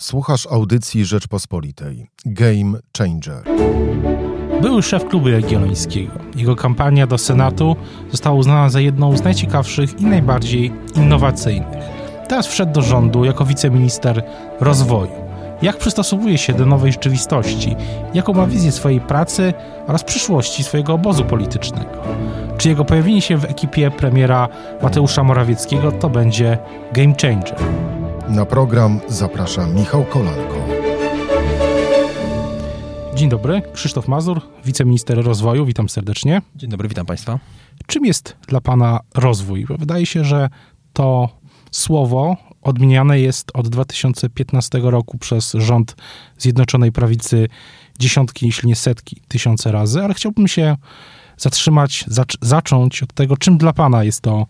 Słuchasz audycji Rzeczpospolitej. Game Changer. Były szef klubu jagiellońskiego. Jego kampania do Senatu została uznana za jedną z najciekawszych i najbardziej innowacyjnych. Teraz wszedł do rządu jako wiceminister rozwoju. Jak przystosowuje się do nowej rzeczywistości? Jaką ma wizję swojej pracy oraz przyszłości swojego obozu politycznego? Czy jego pojawienie się w ekipie premiera Mateusza Morawieckiego to będzie game changer? Na program zaprasza Michał Kolanko. Dzień dobry, Krzysztof Mazur, wiceminister rozwoju, witam serdecznie. Dzień dobry, witam Państwa. Czym jest dla Pana rozwój? Wydaje się, że to słowo odmieniane jest od 2015 roku przez rząd Zjednoczonej Prawicy dziesiątki, jeśli nie setki, tysiące razy, ale chciałbym się zatrzymać, zac zacząć od tego, czym dla Pana jest to,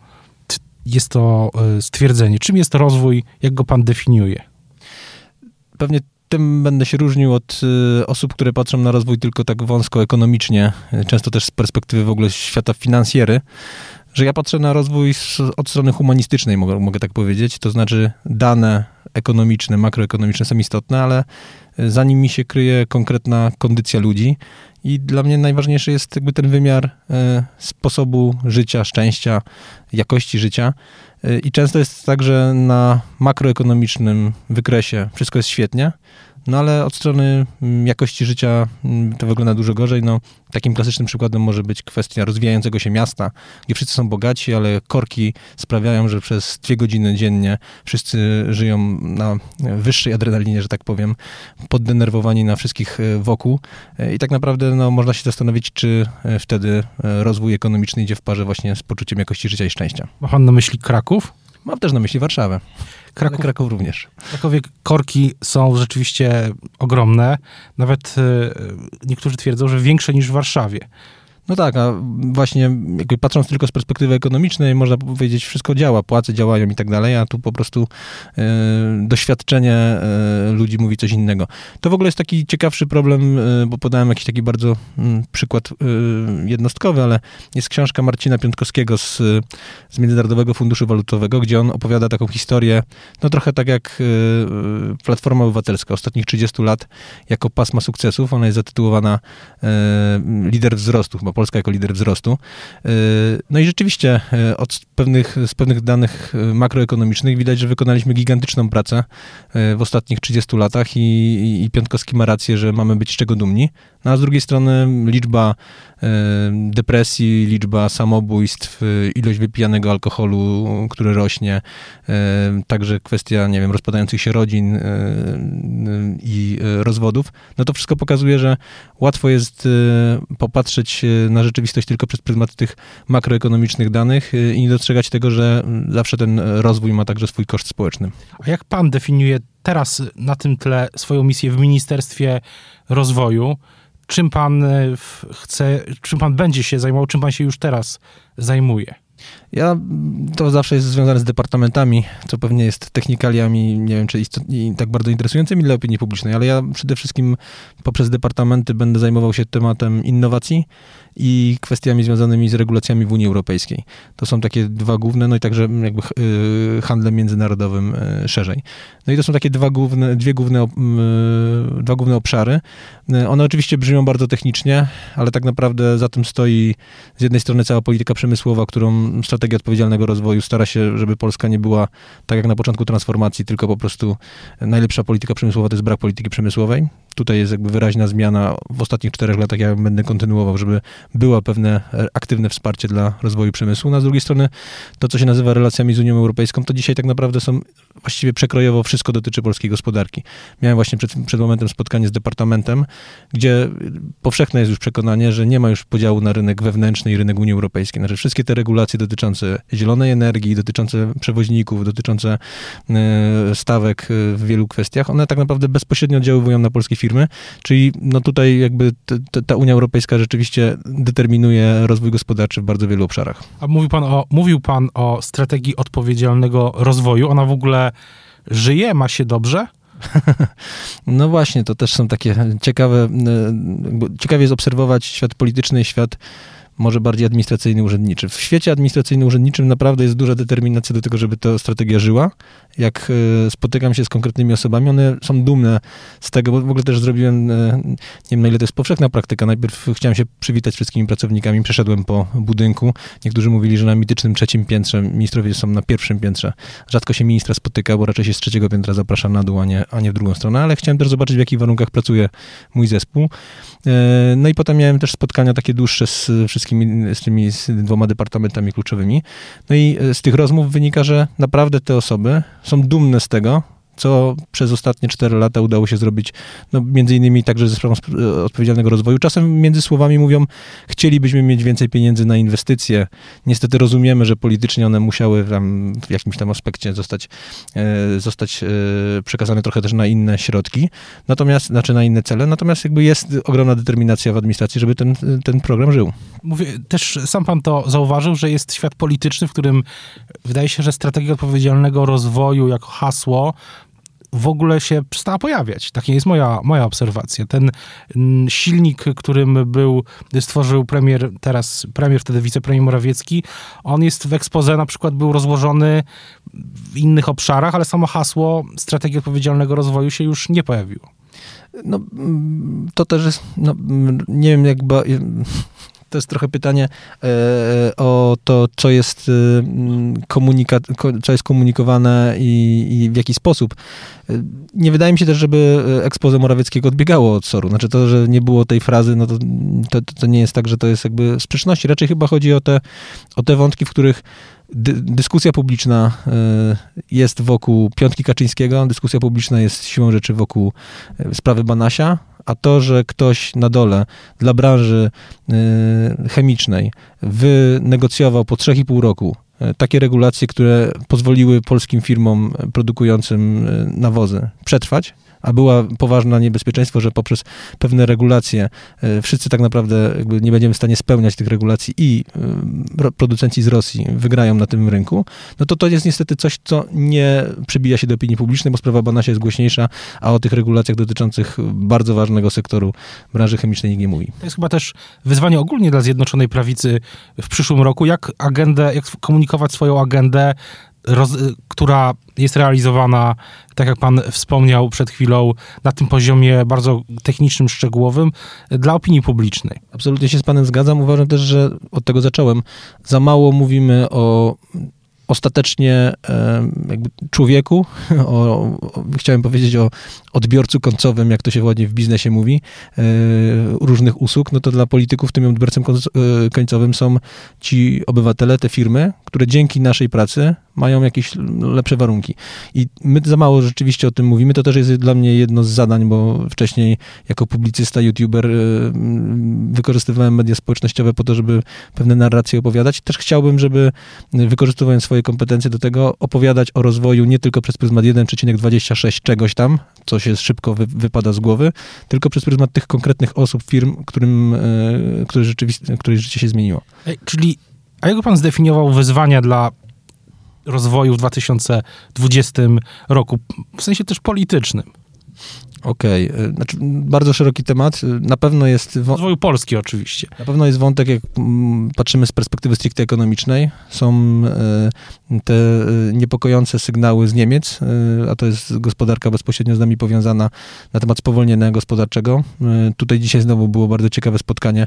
jest to e, stwierdzenie, czym jest rozwój, jak go Pan definiuje? Pewnie tym będę się różnił od y, osób, które patrzą na rozwój tylko tak wąsko ekonomicznie, y, często też z perspektywy w ogóle świata finansjery, że ja patrzę na rozwój od strony humanistycznej, mogę, mogę tak powiedzieć, to znaczy dane ekonomiczne, makroekonomiczne są istotne, ale za nimi się kryje konkretna kondycja ludzi i dla mnie najważniejszy jest jakby ten wymiar e, sposobu życia, szczęścia, jakości życia. E, I często jest tak, że na makroekonomicznym wykresie wszystko jest świetnie, no ale od strony mm, jakości życia mm, to wygląda dużo gorzej. No, takim klasycznym przykładem może być kwestia rozwijającego się miasta, gdzie wszyscy są bogaci, ale korki sprawiają, że przez dwie godziny dziennie wszyscy żyją na wyższej adrenalinie, że tak powiem, poddenerwowani na wszystkich e, wokół. I tak naprawdę no, można się zastanowić, czy e, wtedy e, rozwój ekonomiczny idzie w parze właśnie z poczuciem jakości życia i szczęścia. Ma pan na myśli Kraków? Mam też na myśli Warszawę. Kraków, Kraków również. W Krakowie korki są rzeczywiście ogromne. Nawet niektórzy twierdzą, że większe niż w Warszawie. No tak, a właśnie jakby patrząc tylko z perspektywy ekonomicznej, można powiedzieć, wszystko działa, płace działają i tak dalej, a tu po prostu e, doświadczenie e, ludzi mówi coś innego. To w ogóle jest taki ciekawszy problem, e, bo podałem jakiś taki bardzo mm, przykład jednostkowy, ale jest książka Marcina Piątkowskiego z, z Międzynarodowego Funduszu Walutowego, gdzie on opowiada taką historię, no trochę tak jak Platforma Obywatelska, ostatnich 30 lat jako pasma sukcesów. Ona jest zatytułowana Lider wzrostu, chyba Polska jako lider wzrostu. Y, no i rzeczywiście y, od pewnych, z pewnych danych y, makroekonomicznych widać, że wykonaliśmy gigantyczną pracę w ostatnich 30 latach i, i Piątkowski ma rację, że mamy być z czego dumni. No a z drugiej strony liczba depresji, liczba samobójstw, ilość wypijanego alkoholu, który rośnie, także kwestia, nie wiem, rozpadających się rodzin i rozwodów, no to wszystko pokazuje, że łatwo jest popatrzeć na rzeczywistość tylko przez pryzmat tych makroekonomicznych danych y, i nie dostrzegać tego, że zawsze ten rozwój ma także swój koszt społeczny. A jak pan definiuje teraz na tym tle swoją misję w Ministerstwie Rozwoju? Czym pan y, chce, czym pan będzie się zajmował, czym pan się już teraz zajmuje? Ja, to zawsze jest związane z departamentami, co pewnie jest technikaliami, nie wiem, czy istotnie, tak bardzo interesującymi dla opinii publicznej, ale ja przede wszystkim poprzez departamenty będę zajmował się tematem innowacji i kwestiami związanymi z regulacjami w Unii Europejskiej. To są takie dwa główne, no i także jakby y, handlem międzynarodowym y, szerzej. No i to są takie dwa główne, dwie główne, y, dwa główne obszary. One oczywiście brzmią bardzo technicznie, ale tak naprawdę za tym stoi z jednej strony cała polityka przemysłowa, którą strategia odpowiedzialnego rozwoju stara się, żeby Polska nie była tak jak na początku transformacji, tylko po prostu najlepsza polityka przemysłowa to jest brak polityki przemysłowej. Tutaj jest jakby wyraźna zmiana. W ostatnich czterech latach ja będę kontynuował, żeby było pewne e, aktywne wsparcie dla rozwoju przemysłu. No, a z drugiej strony to, co się nazywa relacjami z Unią Europejską, to dzisiaj tak naprawdę są właściwie przekrojowo wszystko dotyczy polskiej gospodarki. Miałem właśnie przed, przed momentem spotkanie z departamentem, gdzie powszechne jest już przekonanie, że nie ma już podziału na rynek wewnętrzny i rynek Unii Europejskiej. Znaczy wszystkie te regulacje dotyczące zielonej energii, dotyczące przewoźników, dotyczące e, stawek e, w wielu kwestiach, one tak naprawdę bezpośrednio oddziaływują na polskie firmy, czyli no tutaj jakby ta Unia Europejska rzeczywiście determinuje rozwój gospodarczy w bardzo wielu obszarach. A mówił pan o, mówił pan o strategii odpowiedzialnego rozwoju. Ona w ogóle żyje, ma się dobrze? No właśnie, to też są takie ciekawe, ciekawie jest obserwować świat polityczny i świat może bardziej administracyjny-urzędniczy. W świecie administracyjno-urzędniczym naprawdę jest duża determinacja do tego, żeby ta strategia żyła. Jak e, spotykam się z konkretnymi osobami, one są dumne z tego, bo w ogóle też zrobiłem, e, nie wiem na ile to jest powszechna praktyka, najpierw chciałem się przywitać wszystkimi pracownikami, przeszedłem po budynku. Niektórzy mówili, że na mitycznym trzecim piętrze, ministrowie są na pierwszym piętrze. Rzadko się ministra spotyka, bo raczej się z trzeciego piętra zaprasza na dół, a nie, a nie w drugą stronę, ale chciałem też zobaczyć, w jakich warunkach pracuje mój zespół. E, no i potem miałem też spotkania takie dłuższe z wszystkimi, z tymi z dwoma departamentami kluczowymi. No i z tych rozmów wynika, że naprawdę te osoby są dumne z tego, co przez ostatnie 4 lata udało się zrobić, no między innymi także ze sprawą odpowiedzialnego rozwoju. Czasem między słowami mówią, chcielibyśmy mieć więcej pieniędzy na inwestycje. Niestety rozumiemy, że politycznie one musiały tam w jakimś tam aspekcie zostać, e, zostać e, przekazane trochę też na inne środki, natomiast, znaczy na inne cele, natomiast jakby jest ogromna determinacja w administracji, żeby ten, ten program żył. Mówię, też sam pan to zauważył, że jest świat polityczny, w którym wydaje się, że strategia odpowiedzialnego rozwoju jako hasło w ogóle się przestała pojawiać. Taka jest moja, moja obserwacja. Ten silnik, którym był, stworzył premier, teraz premier, wtedy wicepremier Morawiecki, on jest w ekspoze na przykład był rozłożony w innych obszarach, ale samo hasło strategii odpowiedzialnego rozwoju się już nie pojawiło. No, mm, to też jest, no, mm, nie wiem, jakby to jest trochę pytanie e, o to, co jest, e, komunika- co jest komunikowane i, i, w jaki sposób. E, nie wydaje mi się też, żeby ekspoze Morawieckiego odbiegało od SOR-u. Znaczy to, że nie było tej frazy, no to, to, to nie jest tak, że to jest jakby sprzeczności. Raczej chyba chodzi o te, o te wątki, w których dy, dyskusja publiczna jest wokół Piątki Kaczyńskiego, dyskusja publiczna jest siłą rzeczy wokół sprawy Banasia, a to, że ktoś na dole dla branży y, chemicznej wynegocjował po 3,5 roku y, takie regulacje, które pozwoliły polskim firmom produkującym y, nawozy przetrwać, a była poważne niebezpieczeństwo, że poprzez pewne regulacje e, wszyscy tak naprawdę nie będziemy w stanie spełniać tych regulacji i e, producenci z Rosji wygrają na tym rynku, no to to jest niestety coś, co nie przebija się do opinii publicznej, bo sprawa Banasia jest głośniejsza, a o tych regulacjach dotyczących bardzo ważnego sektoru branży chemicznej nikt nie mówi. To jest chyba też wyzwanie ogólnie dla Zjednoczonej Prawicy w przyszłym roku, jak agendę, jak komunikować swoją agendę roz, która jest realizowana, tak jak pan wspomniał przed chwilą, na tym poziomie bardzo technicznym, szczegółowym dla opinii publicznej. Absolutnie się z panem zgadzam. Uważam też, że od tego zacząłem. Za mało mówimy o ostatecznie człowieku, o, o, chciałem powiedzieć o odbiorcu końcowym, jak to się ładnie w biznesie mówi, e, różnych usług, no to dla polityków tym odbiorcem e, końcowym są ci obywatele, te firmy, które dzięki naszej pracy mają jakieś lepsze warunki. I my za mało rzeczywiście o tym mówimy. To też jest dla mnie jedno z zadań, bo wcześniej jako publicysta, youtuber e, wykorzystywałem media społecznościowe po to, żeby pewne narracje opowiadać. Też chciałbym, żeby wykorzystując swoje kompetencje do tego, opowiadać o rozwoju nie tylko przez pryzmat 1,26 czegoś tam, co się szybko wy, wypada z głowy, tylko przez pryzmat tych konkretnych osób, firm, którym, e, które których życie się zmieniło. Czyli, a jak pan zdefiniował wyzwania dla rozwoju w 2020 roku, w sensie też politycznym? Okej, okay. znaczy bardzo szeroki temat. Na pewno jest... Rozwoju Polski oczywiście. Na pewno jest wątek, jak mm, patrzymy z perspektywy stricte ekonomicznej. Są e, te e, niepokojące sygnały z Niemiec, a to jest gospodarka bezpośrednio z nami powiązana na temat spowolnienia gospodarczego. Tutaj dzisiaj znowu było bardzo ciekawe spotkanie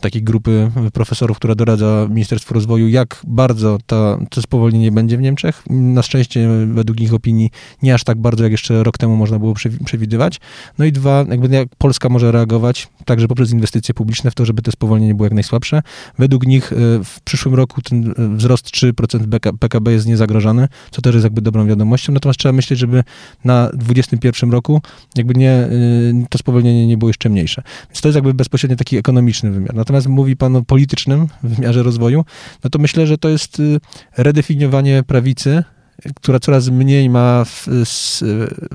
takiej grupy profesorów, która doradza Ministerstwu Rozwoju, jak bardzo to, to spowolnienie będzie w Niemczech. Na szczęście, według ich opinii, nie aż tak bardzo, jak jeszcze rok temu można było przewidywać. No i dwa, jakby jak Polska może reagować, także poprzez inwestycje publiczne w to, żeby to spowolnienie było jak najsłabsze. Według nich e, w przyszłym roku ten e, wzrost 3% PKB jest niezagrożony, co też jest jakby dobrą wiadomością. Natomiast trzeba myśleć, żeby na 2021 roku jakby nie, e, to spowolnienie nie było jeszcze mniejsze. Więc to jest jakby bezpośrednio taki ekonomiczny wymiar. Natomiast mówi pan o politycznym wymiarze rozwoju, no to myślę, że to jest redefiniowanie prawicy która coraz mniej ma w,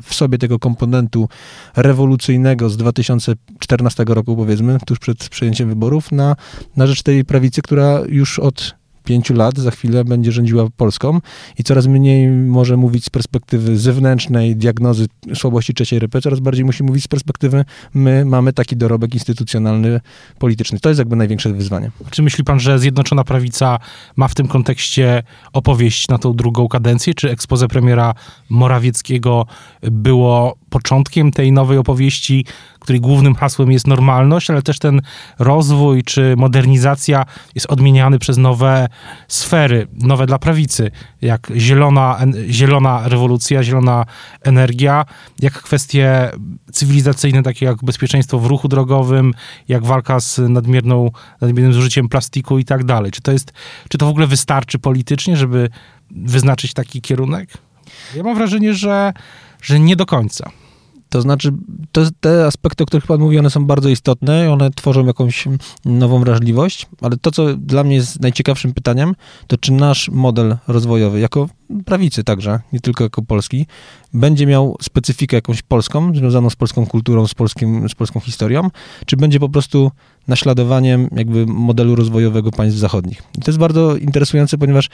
w, sobie tego komponentu rewolucyjnego z 2014 roku, powiedzmy, tuż przed przejęciem wyborów, na, na rzecz tej prawicy, która już od pięciu lat za chwilę będzie rządziła Polską i coraz mniej może mówić z perspektywy zewnętrznej diagnozy słabości trzeciej RP, coraz bardziej musi mówić z perspektywy my mamy taki dorobek instytucjonalny, polityczny. To jest jakby największe wyzwanie. Czy myśli pan, że Zjednoczona Prawica ma w tym kontekście opowieść na tą drugą kadencję? Czy ekspoze premiera Morawieckiego było początkiem tej nowej opowieści, której głównym hasłem jest normalność, ale też ten rozwój czy modernizacja jest odmieniany przez nowe sfery, nowe dla prawicy, jak zielona, zielona rewolucja, zielona energia, jak kwestie cywilizacyjne, takie jak bezpieczeństwo w ruchu drogowym, jak walka z nadmierną, nadmiernym zużyciem plastiku i tak dalej. Czy to jest, czy to w ogóle wystarczy politycznie, żeby wyznaczyć taki kierunek? Ja mam wrażenie, że, że nie do końca. To znaczy, to, te aspekty, o których Pan mówi, one są bardzo istotne, one tworzą jakąś nową wrażliwość, ale to, co dla mnie jest najciekawszym pytaniem, to czy nasz model rozwojowy, jako prawicy także, nie tylko jako polski, będzie miał specyfikę jakąś polską, związaną z polską kulturą, z, polskim, z polską historią, czy będzie po prostu naśladowaniem jakby modelu rozwojowego państw zachodnich. I to jest bardzo interesujące, ponieważ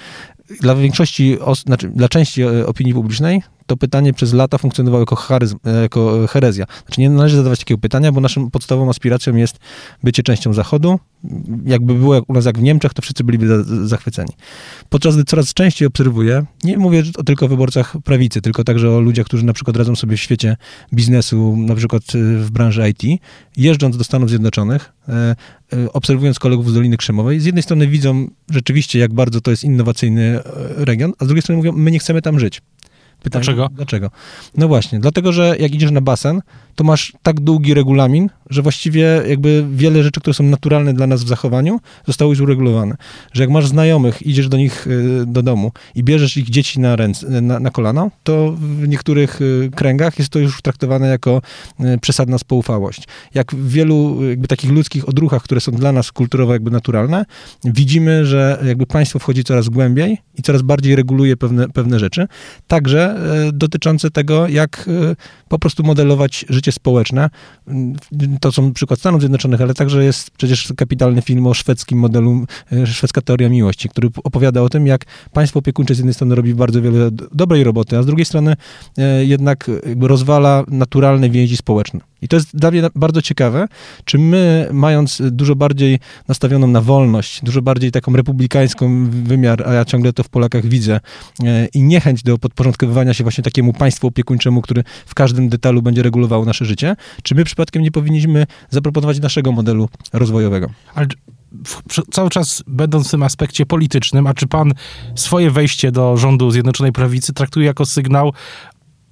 dla większości, znaczy dla części e, opinii publicznej to pytanie przez lata funkcjonowało jako, charyzm, e, jako herezja. Znaczy nie należy zadawać takiego pytania, bo naszą podstawową aspiracją jest bycie częścią Zachodu. Jakby było u nas jak w Niemczech, to wszyscy byliby zachwyceni. Podczas gdy coraz częściej obserwuję, nie mówię tylko o wyborcach prawicy, tylko także o ludziach, którzy na przykład radzą sobie w świecie biznesu, na przykład e, w branży IT, jeżdżąc do Stanów Zjednoczonych, e, obserwując kolegów z Doliny Krzemowej, z jednej strony widzą rzeczywiście, jak bardzo to jest innowacyjny region, a z drugiej strony mówią, my nie chcemy tam żyć. Pytanie, dlaczego? Dlaczego? No właśnie, dlatego, że jak idziesz na basen, to masz tak długi regulamin, że właściwie jakby wiele rzeczy, które są naturalne dla nas w zachowaniu, zostały już uregulowane. Że jak masz znajomych, idziesz do nich y, do domu i bierzesz ich dzieci na, ręce, na, na kolana, to w niektórych y, kręgach jest to już traktowane jako y, przesadna spoufałość. Jak w wielu jakby takich ludzkich odruchach, które są dla nas kulturowo jakby naturalne, widzimy, że jakby państwo wchodzi coraz głębiej i coraz bardziej reguluje pewne, pewne rzeczy, także dotyczące tego, jak po prostu modelować życie społeczne. To są przykład Stanów Zjednoczonych, ale także jest przecież kapitalny film o szwedzkim modelu, e, szwedzka teoria miłości, który opowiada o tym, jak państwo opiekuńcze z jednej strony robi bardzo wiele dobrej roboty, a z drugiej strony e, jednak rozwala naturalne więzi społeczne. I to jest dla mnie bardzo ciekawe, czy my, mając dużo bardziej nastawioną na wolność, dużo bardziej taką republikańską wymiar, a ja ciągle to w Polakach widzę, e, i niechęć do podporządkowywania się właśnie takiemu państwu opiekuńczemu, który w każdym detalu będzie regulował nasze życie, czy my przypadkiem nie powinniśmy zaproponować naszego modelu rozwojowego? Ale cały czas będąc w tym aspekcie politycznym, a czy pan swoje wejście do rządu Zjednoczonej Prawicy traktuje jako sygnał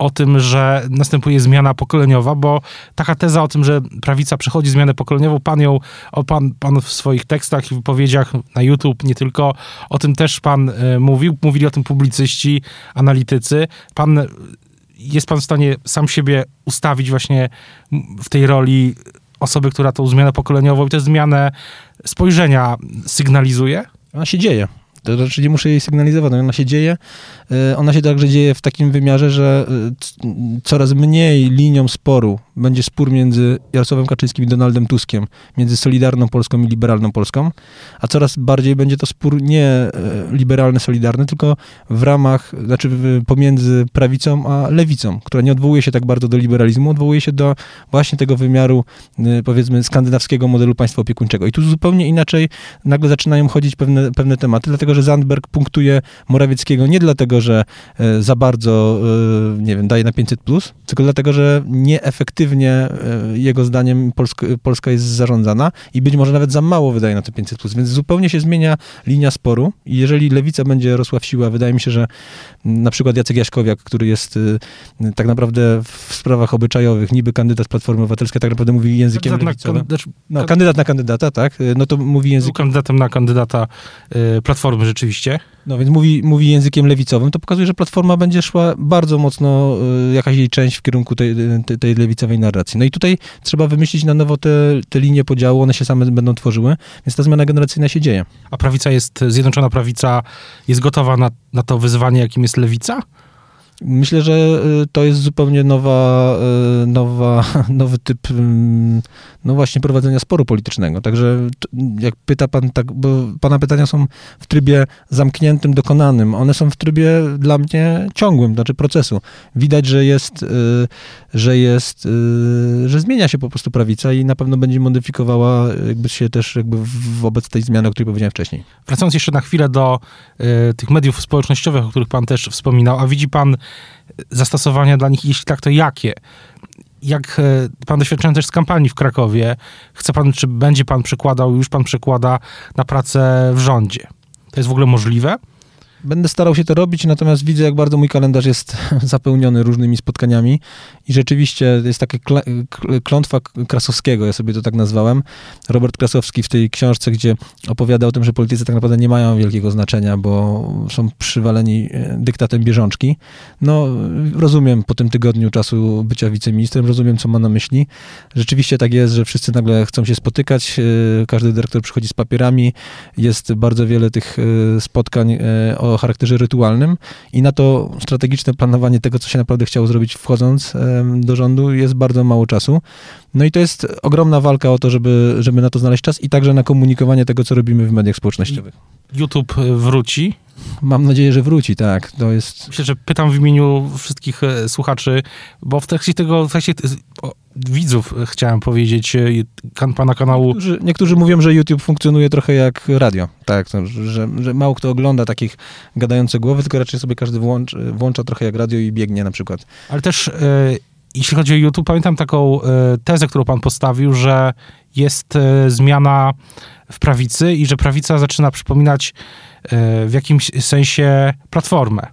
o tym, że następuje zmiana pokoleniowa, bo taka teza o tym, że prawica przechodzi zmianę pokoleniową, pan ją, o pan, pan w swoich tekstach i wypowiedziach na YouTube, nie tylko, o tym też pan e, mówił, mówili o tym publicyści, analitycy. Pan, jest pan w stanie sam siebie ustawić właśnie w tej roli osoby, która tą zmianę pokoleniową i tę zmianę spojrzenia sygnalizuje? Ona się dzieje. To znaczy nie muszę jej sygnalizować, ona się dzieje. E, ona się także dzieje w takim wymiarze, że e, coraz mniej linią sporu będzie spór między Jarosławem Kaczyńskim i Donaldem Tuskiem, między Solidarną Polską i Liberalną Polską, a coraz bardziej będzie to spór nie e, liberalny, solidarny, tylko w ramach, znaczy pomiędzy prawicą a lewicą, która nie odwołuje się tak bardzo do liberalizmu, odwołuje się do właśnie tego wymiaru, powiedzmy, skandynawskiego modelu państwa opiekuńczego. I tu zupełnie inaczej nagle zaczynają chodzić pewne, pewne tematy, dlatego że Zandberg punktuje Morawieckiego nie dlatego, że e, za bardzo, e, nie wiem, daje na 500, plus, tylko dlatego, że nieefektywnie e, jego zdaniem Polska, Polska jest zarządzana i być może nawet za mało wydaje na te 500. Plus, więc zupełnie się zmienia linia sporu. I jeżeli lewica będzie rosła w siłę, wydaje mi się, że na przykład Jacek Jaśkowiak, który jest tak naprawdę w sprawach obyczajowych, niby kandydat Platformy Obywatelskiej, tak naprawdę mówi językiem kandydat lewicowym. Na, znaczy, no, kandydat na kandydata, tak, no to mówi językiem... kandydatem na kandydata Platformy rzeczywiście. No więc mówi, mówi językiem lewicowym, to pokazuje, że Platforma będzie szła bardzo mocno, y, jakaś jej część w kierunku tej, tej, tej, lewicowej narracji. No i tutaj trzeba wymyślić na nowo te, te linie podziału, one się same będą tworzyły, więc ta zmiana generacyjna się dzieje. A prawica jest, Zjednoczona Prawica jest gotowa na, na to wyzwanie, jakim jest lewica? Myślę, że y, to jest zupełnie nowa, y, nowa, nowy typ, no właśnie, prowadzenia sporu politycznego. Także jak pyta pan, tak, bo pana pytania są w trybie zamkniętym, dokonanym. One są w trybie dla mnie ciągłym, znaczy procesu. Widać, że jest, y, że jest, że zmienia się po prostu prawica i na pewno będzie modyfikowała jakby się też jakby wobec tej zmiany, o której powiedziałem wcześniej. Wracając jeszcze na chwilę do tych mediów społecznościowych, o których pan też wspominał, a widzi pan zastosowania dla nich? Jeśli tak, to jakie? Jak e, pan doświadczony też z kampanii w Krakowie, chce pan, czy będzie pan przekładał, już pan przekłada na pracę w rządzie? To jest w ogóle możliwe? Będę starał się to robić, natomiast widzę, jak bardzo mój kalendarz jest zapełniony różnymi spotkaniami i rzeczywiście jest taka klątwa Krasowskiego, ja sobie to tak nazwałem. Robert Krasowski w tej książce, gdzie opowiada o tym, że politycy tak naprawdę nie mają wielkiego znaczenia, bo są przywaleni e, dyktatem bieżączki. No, rozumiem po tym tygodniu czasu bycia wiceministrem, rozumiem, co ma na myśli. Rzeczywiście tak jest, że wszyscy nagle chcą się spotykać, e, każdy dyrektor przychodzi z papierami, jest bardzo wiele tych e, spotkań o o charakterze rytualnym i na to strategiczne planowanie tego, co się naprawdę chciało zrobić wchodząc do rządu, jest bardzo mało czasu. No i to jest ogromna walka o to, żeby, żeby na to znaleźć czas i także na komunikowanie tego, co robimy w mediach społecznościowych. YouTube wróci? Mam nadzieję, że wróci, tak. To jest... Myślę, że pytam w imieniu wszystkich e, słuchaczy, bo w trakcie tego, w trakcie widzów chciałem powiedzieć, e, pana kanału. Niektórzy, niektórzy, mówią, że YouTube funkcjonuje trochę jak radio, tak, że, że mało kto ogląda takich gadających głowy, tylko raczej sobie każdy włącz, włącza trochę jak radio i biegnie na przykład. Ale też e, jeśli chodzi o YouTube, pamiętam taką e, tezę, którą pan postawił, że jest e, zmiana w prawicy i że prawica zaczyna przypominać e, w jakimś sensie platformę.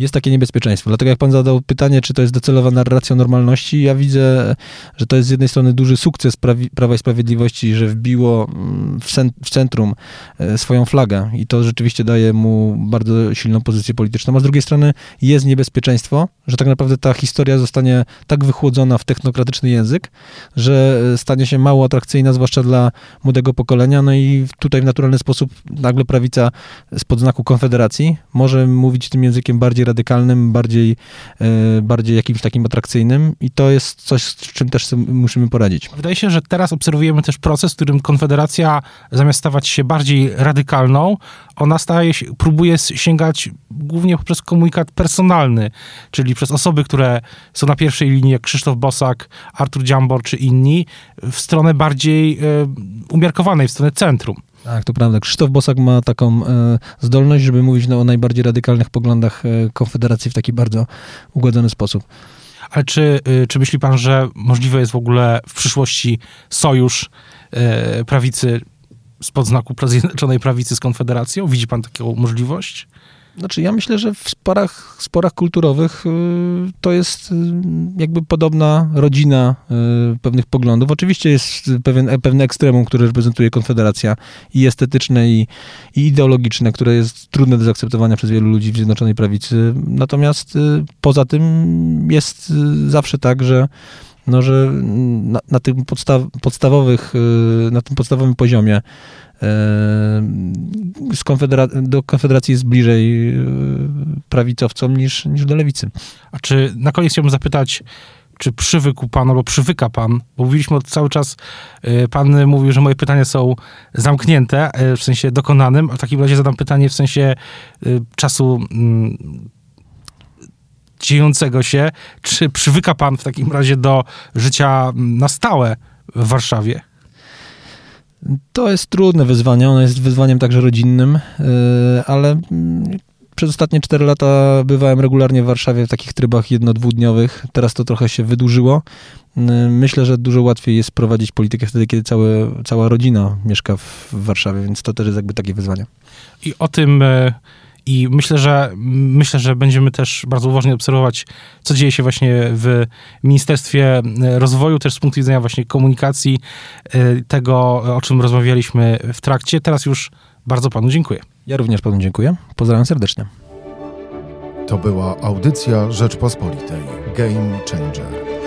Jest takie niebezpieczeństwo. Dlatego jak pan zadał pytanie, czy to jest docelowa narracja normalności, ja widzę, że to jest z jednej strony duży sukces Prawa i Sprawiedliwości, że wbiło mm, w, centrum e, swoją flagę i to rzeczywiście daje mu bardzo silną pozycję polityczną, a z drugiej strony jest niebezpieczeństwo, że tak naprawdę ta historia zostanie tak wychłodzona w technokratyczny język, że stanie się mało atrakcyjna, zwłaszcza dla młodego pokolenia, no i tutaj w naturalny sposób nagle prawica spod znaku Konfederacji może mówić tym językiem bardziej radykalnym, bardziej, e, bardziej jakimś takim atrakcyjnym i to jest coś, z czym też musimy poradzić. Wydaje się, że teraz obserwujemy też proces, w którym Konfederacja zamiast stawać się bardziej radykalną, ona staje się, próbuje sięgać głównie poprzez komunikat personalny, czyli przez osoby, które są na pierwszej linii, jak Krzysztof Bosak, Artur Dziambor czy inni, w stronę bardziej e, umiarkowanej, w stronę centrum. Tak, to prawda. Krzysztof Bosak ma taką e, zdolność, żeby mówić no, o najbardziej radykalnych poglądach e, Konfederacji w taki bardzo ugładzony sposób. Ale czy, e, czy myśli pan, że możliwe jest w ogóle w przyszłości sojusz e, prawicy spod znaku Zjednoczonej Prawicy z Konfederacją? Widzi pan taką możliwość? Znaczy, ja myślę, że w sporach, sporach kulturowych y, to jest y, jakby podobna rodzina y, pewnych poglądów. Oczywiście jest pewien, pewne ekstremum, które reprezentuje Konfederacja i estetyczne, i, i ideologiczne, które jest trudne do zaakceptowania przez wielu ludzi w Zjednoczonej Prawicy. Natomiast poza tym jest zawsze tak, że no, że na, na tym podstaw, podstawowych, na tym podstawowym poziomie z konfedera- do Konfederacji jest bliżej e, prawicowcom niż, niż do lewicy. A czy na koniec chciałbym zapytać, czy przywykł pan albo przywyka pan, bo mówiliśmy cały czas, e, pan mówił, że moje pytania są zamknięte, e, w sensie dokonanym, a w takim razie zadam pytanie w sensie czasu mm, dziejącego się. Czy przywyka pan w takim razie do życia na stałe w Warszawie? To jest trudne wyzwanie, ono jest wyzwaniem także rodzinnym, y, ale mm, przez ostatnie 4 lata bywałem regularnie w Warszawie w takich trybach jedno-dwudniowych. Teraz to trochę się wydłużyło. Y, myślę, że dużo łatwiej jest prowadzić politykę wtedy, kiedy całe, cała rodzina mieszka w Warszawie, więc to też jest jakby takie wyzwanie. I o tym y, i myślę, że myślę, że będziemy też bardzo uważnie obserwować, co dzieje się właśnie w Ministerstwie Rozwoju, też z punktu widzenia właśnie komunikacji, e, tego, o czym rozmawialiśmy w trakcie. Teraz już bardzo panu dziękuję. Ja również panu dziękuję. Pozdrawiam serdecznie. To była audycja Rzeczpospolitej. Game Changer.